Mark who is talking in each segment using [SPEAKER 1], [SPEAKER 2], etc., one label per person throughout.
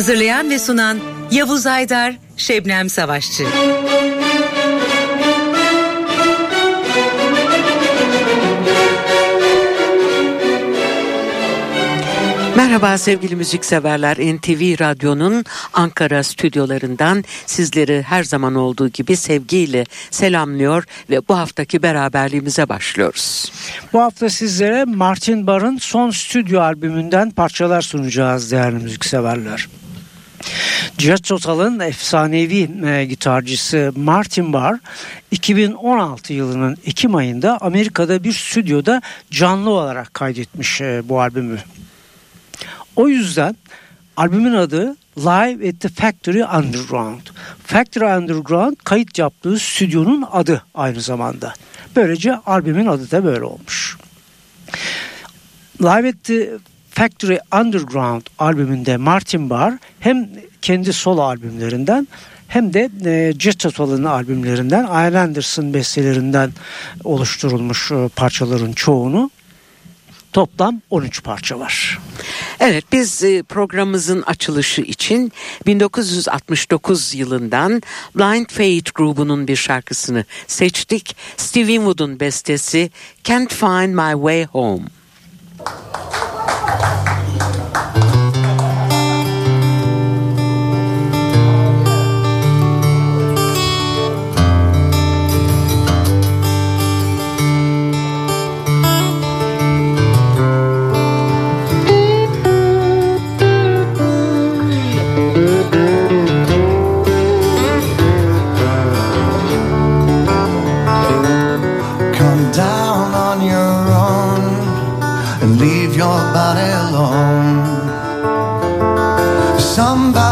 [SPEAKER 1] Hazırlayan ve sunan Yavuz Aydar, Şebnem Savaşçı.
[SPEAKER 2] Merhaba sevgili müzikseverler NTV Radyo'nun Ankara stüdyolarından sizleri her zaman olduğu gibi sevgiyle selamlıyor ve bu haftaki beraberliğimize başlıyoruz.
[SPEAKER 3] Bu hafta sizlere Martin Barr'ın son stüdyo albümünden parçalar sunacağız değerli müzikseverler. Jet Total'ın efsanevi e, gitarcısı Martin Barr 2016 yılının Ekim ayında Amerika'da bir stüdyoda canlı olarak kaydetmiş e, bu albümü. O yüzden albümün adı Live at the Factory Underground. Factory Underground kayıt yaptığı stüdyonun adı aynı zamanda. Böylece albümün adı da böyle olmuş. Live at the Factory Underground albümünde Martin Barr hem kendi solo albümlerinden hem de e, Jet Total'ın albümlerinden Anderson bestelerinden oluşturulmuş e, parçaların çoğunu Toplam 13 parça var.
[SPEAKER 2] Evet biz e, programımızın açılışı için 1969 yılından Blind Fate grubunun bir şarkısını seçtik. Steve Winwood'un bestesi Can't Find My Way Home.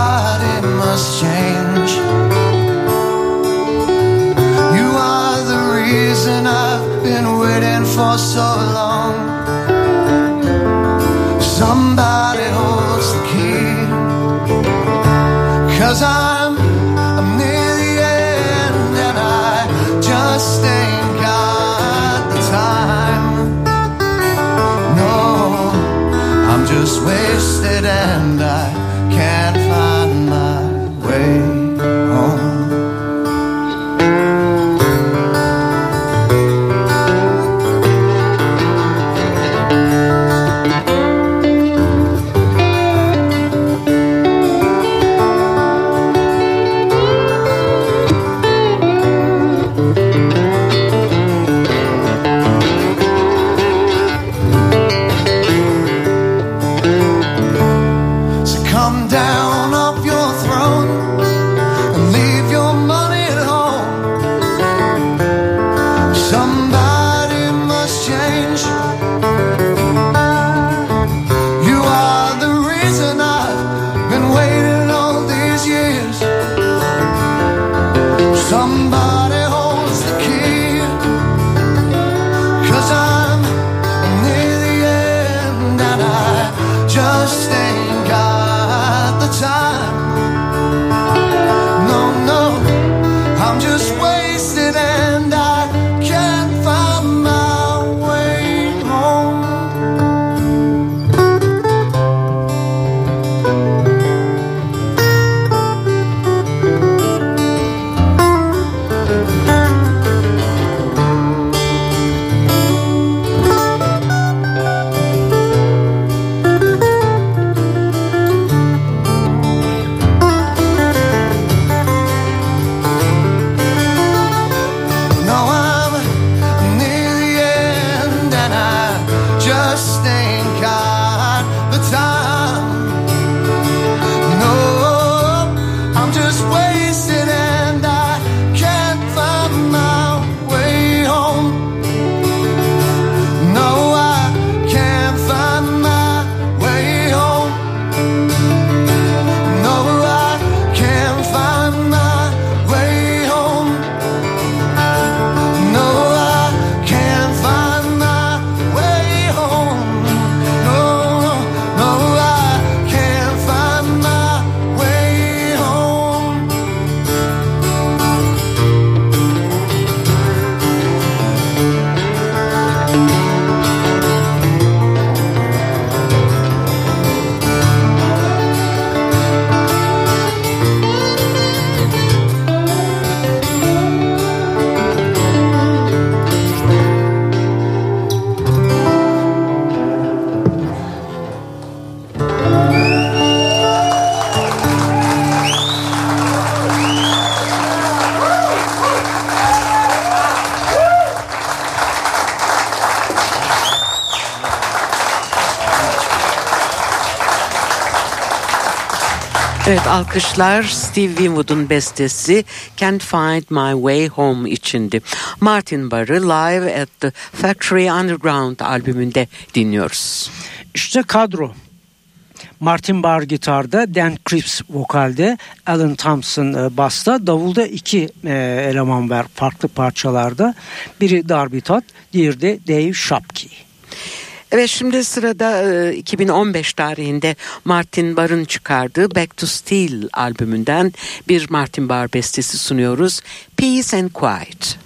[SPEAKER 4] body must change. You are the reason I've been waiting for so long. Somebody holds the key. Cause I'm, I'm near the end and I just ain't got the time. No, I'm just waiting.
[SPEAKER 2] Evet alkışlar Steve Winwood'un bestesi Can't Find My Way Home içindi. Martin Barr'ı Live at the Factory Underground albümünde dinliyoruz.
[SPEAKER 3] İşte kadro. Martin Barr gitarda, Dan Cripps vokalde, Alan Thompson e, basta, davulda iki e, eleman var farklı parçalarda. Biri Darby Todd, diğeri de Dave Shopkey.
[SPEAKER 2] Evet şimdi sırada 2015 tarihinde Martin Barr'ın çıkardığı Back to Steel albümünden bir Martin Barr bestesi sunuyoruz. Peace and Quiet.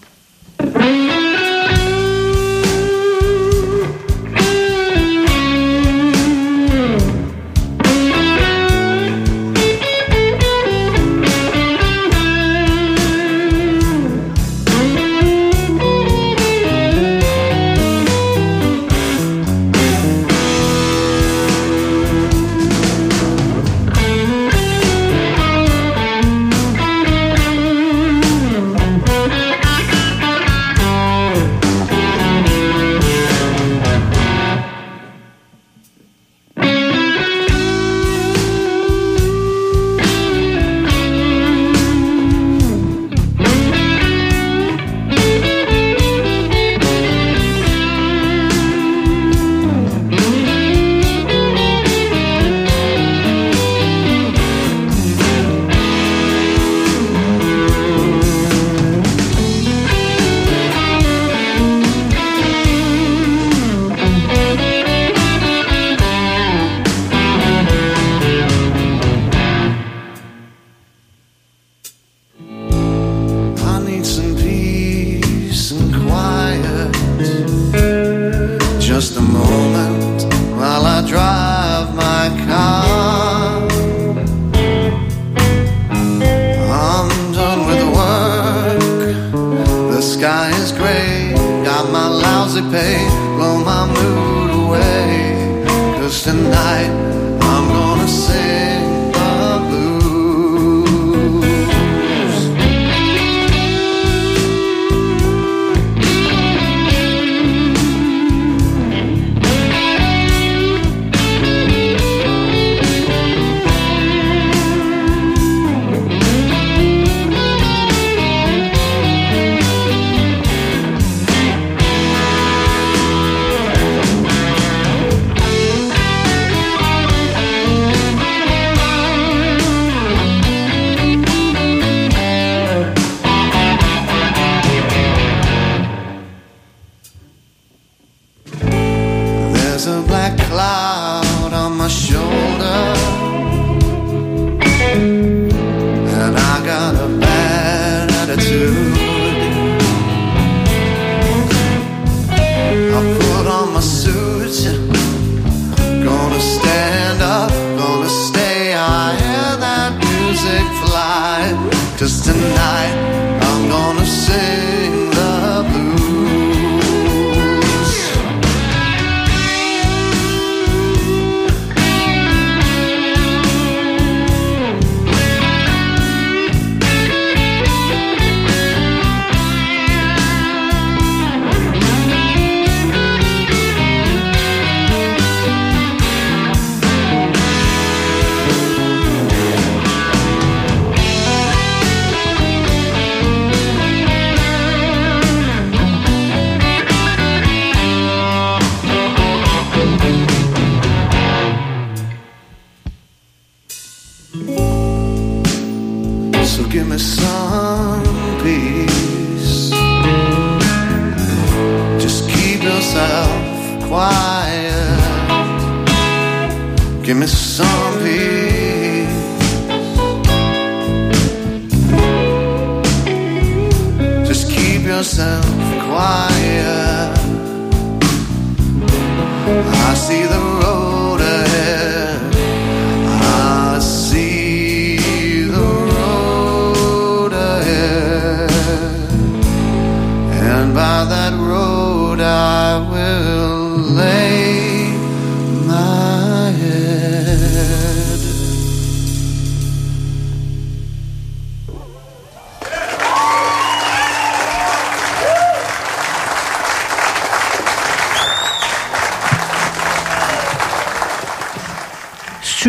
[SPEAKER 4] Give me some peace. Just keep yourself quiet. I see the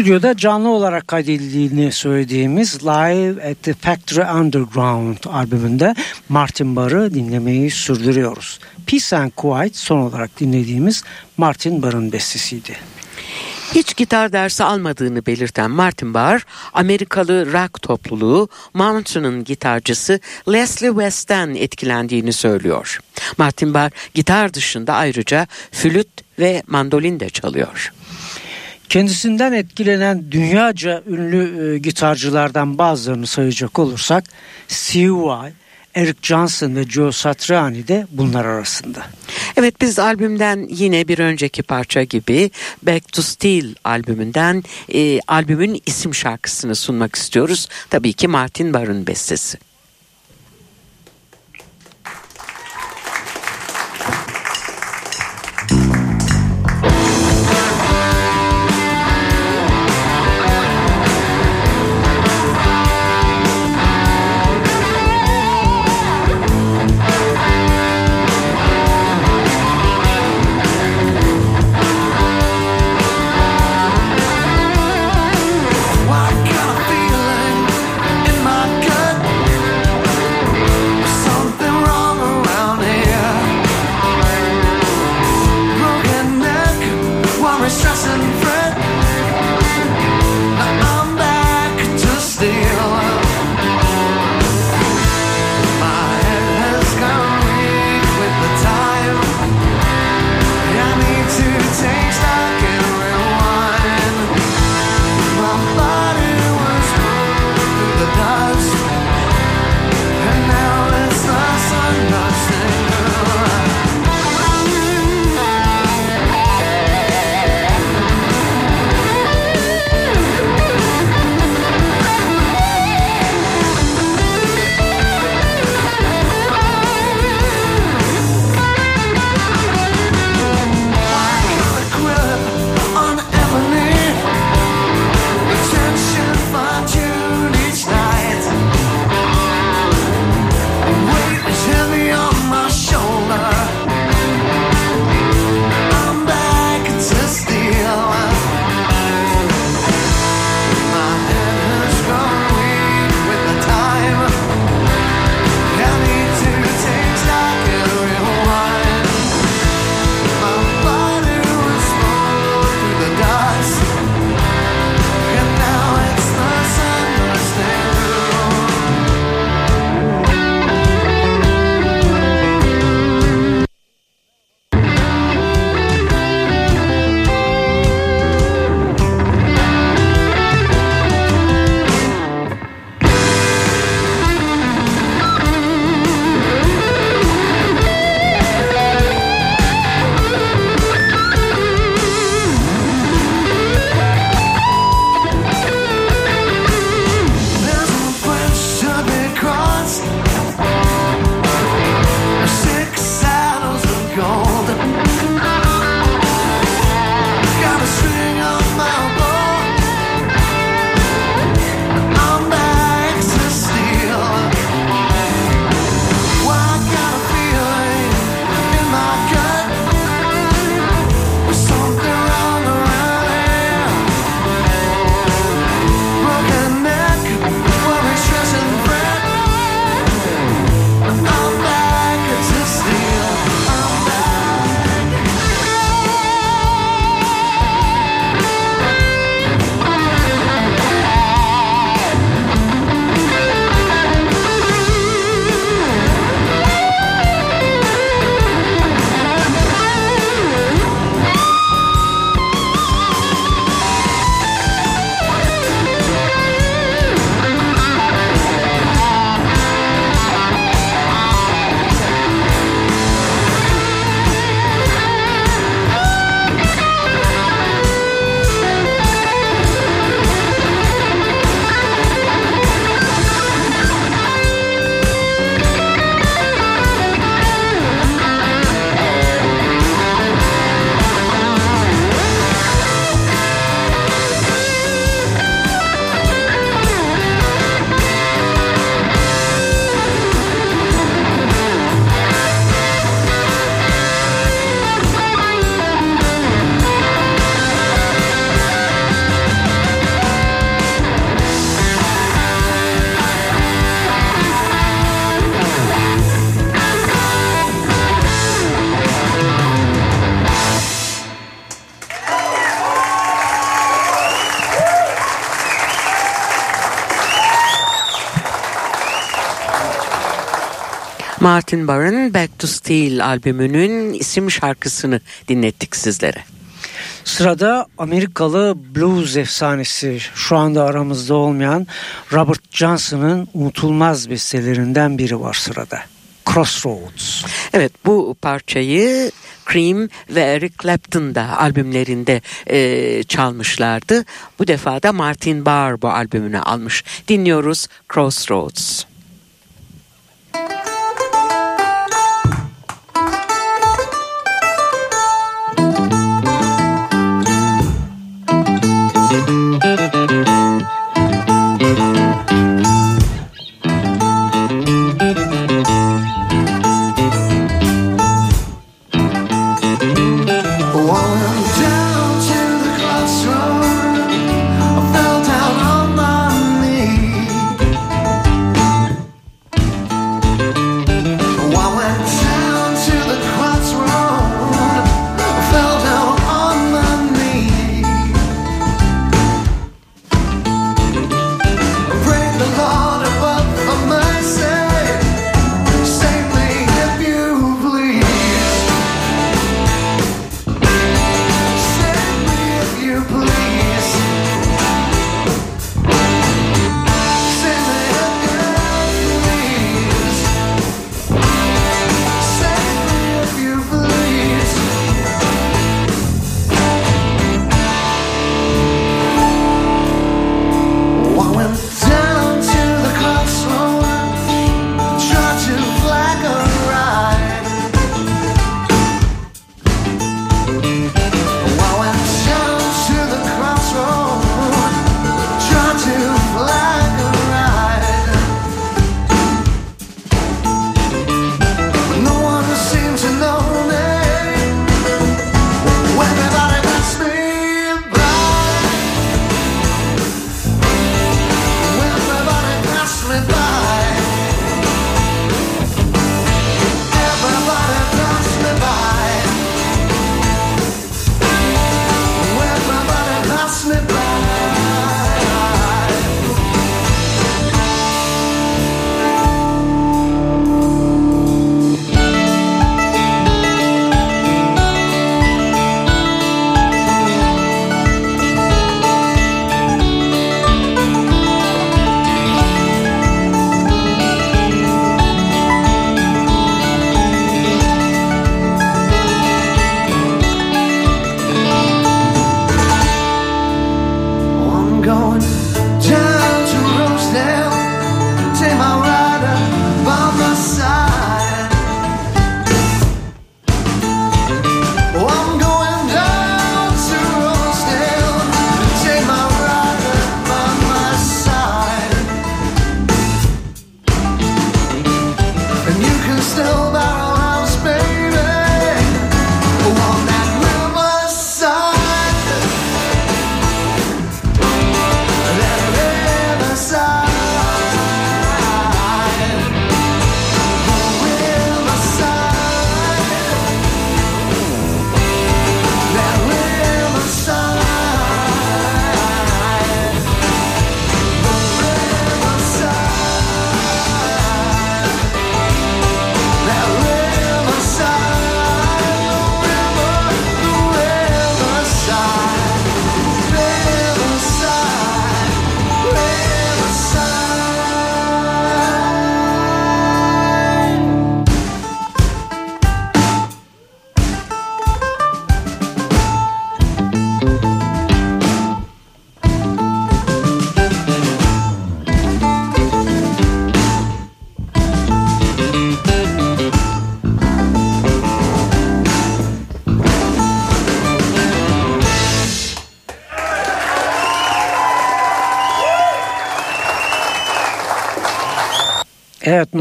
[SPEAKER 3] Stüdyoda canlı olarak kaydedildiğini söylediğimiz Live at the Factory Underground albümünde Martin Barr'ı dinlemeyi sürdürüyoruz. Peace and Quiet son olarak dinlediğimiz Martin Barr'ın bestesiydi.
[SPEAKER 2] Hiç gitar dersi almadığını belirten Martin Barr, Amerikalı rock topluluğu Mountain'ın gitarcısı Leslie West'ten etkilendiğini söylüyor. Martin Barr gitar dışında ayrıca flüt ve mandolin de çalıyor.
[SPEAKER 3] Kendisinden etkilenen dünyaca ünlü e, gitarcılardan bazılarını sayacak olursak Vai, Eric Johnson ve Joe Satriani de bunlar arasında.
[SPEAKER 2] Evet biz albümden yine bir önceki parça gibi Back to Steel albümünden e, albümün isim şarkısını sunmak istiyoruz. Tabii ki Martin Barr'ın bestesi. Martin Barr'ın Back to Steel albümünün isim şarkısını dinlettik sizlere.
[SPEAKER 3] Sırada Amerikalı blues efsanesi şu anda aramızda olmayan Robert Johnson'ın unutulmaz bestelerinden biri var sırada. Crossroads.
[SPEAKER 2] Evet bu parçayı Cream ve Eric Clapton da albümlerinde e, çalmışlardı. Bu defa da Martin Barr bu albümünü almış. Dinliyoruz Crossroads.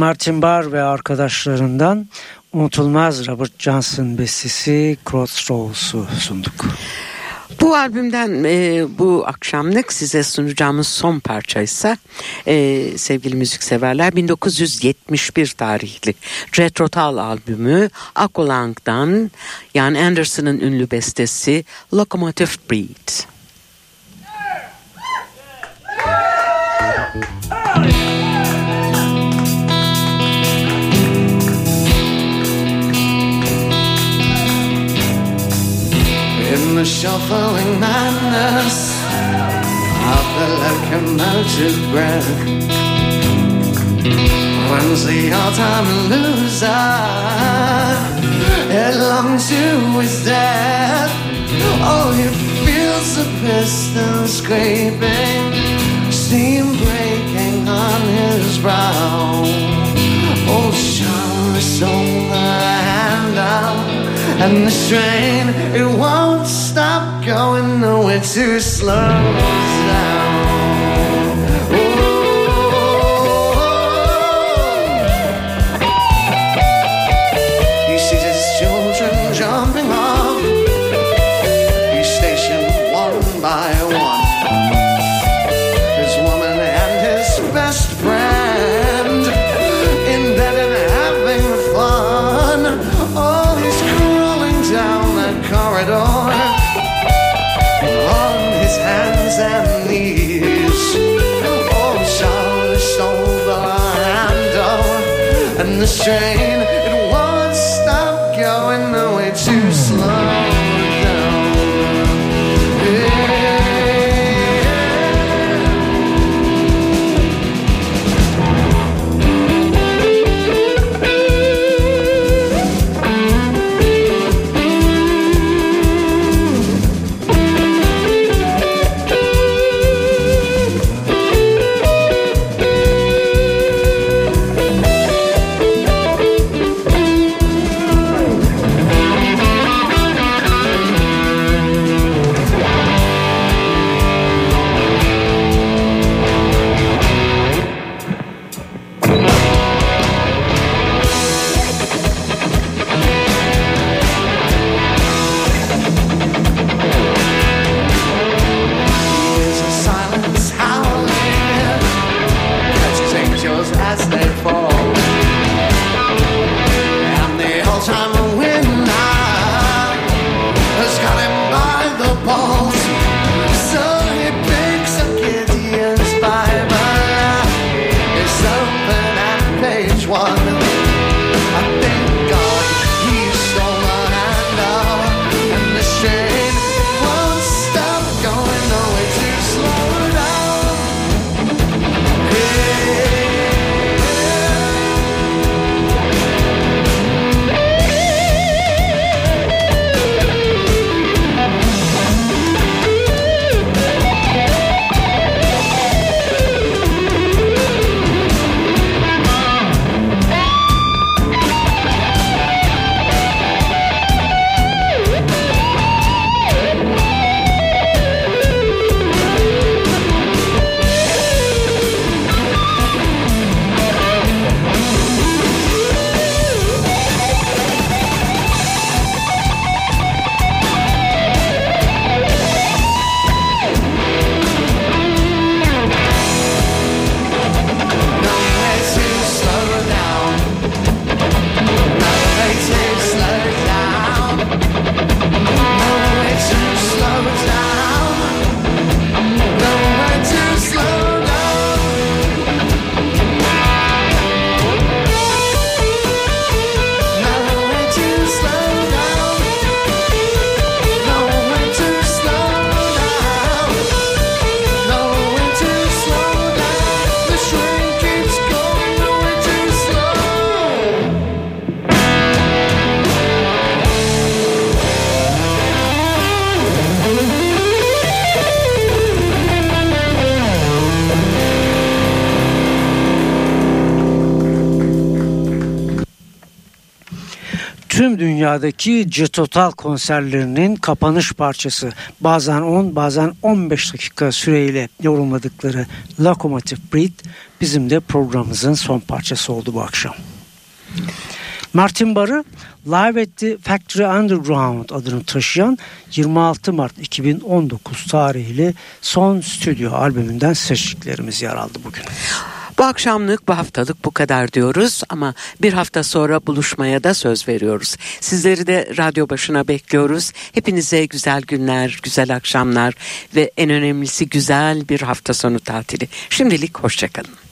[SPEAKER 3] Martin Barr ve arkadaşlarından unutulmaz Robert Johnson bestesi Crossroads'u sunduk.
[SPEAKER 2] Bu albümden e, bu akşamlık size sunacağımız son parça ise e, sevgili müzikseverler 1971 tarihli Retrotal albümü Aqualung'dan Jan Anderson'ın ünlü bestesi Locomotive Breed.
[SPEAKER 4] Of breath. When's the all-time loser? It longs to his death. Oh, he feels the piston scraping, steam breaking on his brow. Oh, Charlie stole the out, and the train it won't stop going nowhere too slow
[SPEAKER 3] Tüm dünyadaki Cetotal konserlerinin kapanış parçası bazen 10 bazen 15 dakika süreyle yorumladıkları Locomotive Breed bizim de programımızın son parçası oldu bu akşam. Martin Barr'ı Live at the Factory Underground adını taşıyan 26 Mart 2019 tarihli son stüdyo albümünden seçtiklerimiz yer aldı bugün.
[SPEAKER 2] Bu akşamlık bu haftalık bu kadar diyoruz ama bir hafta sonra buluşmaya da söz veriyoruz. Sizleri de radyo başına bekliyoruz. Hepinize güzel günler, güzel akşamlar ve en önemlisi güzel bir hafta sonu tatili. Şimdilik hoşçakalın.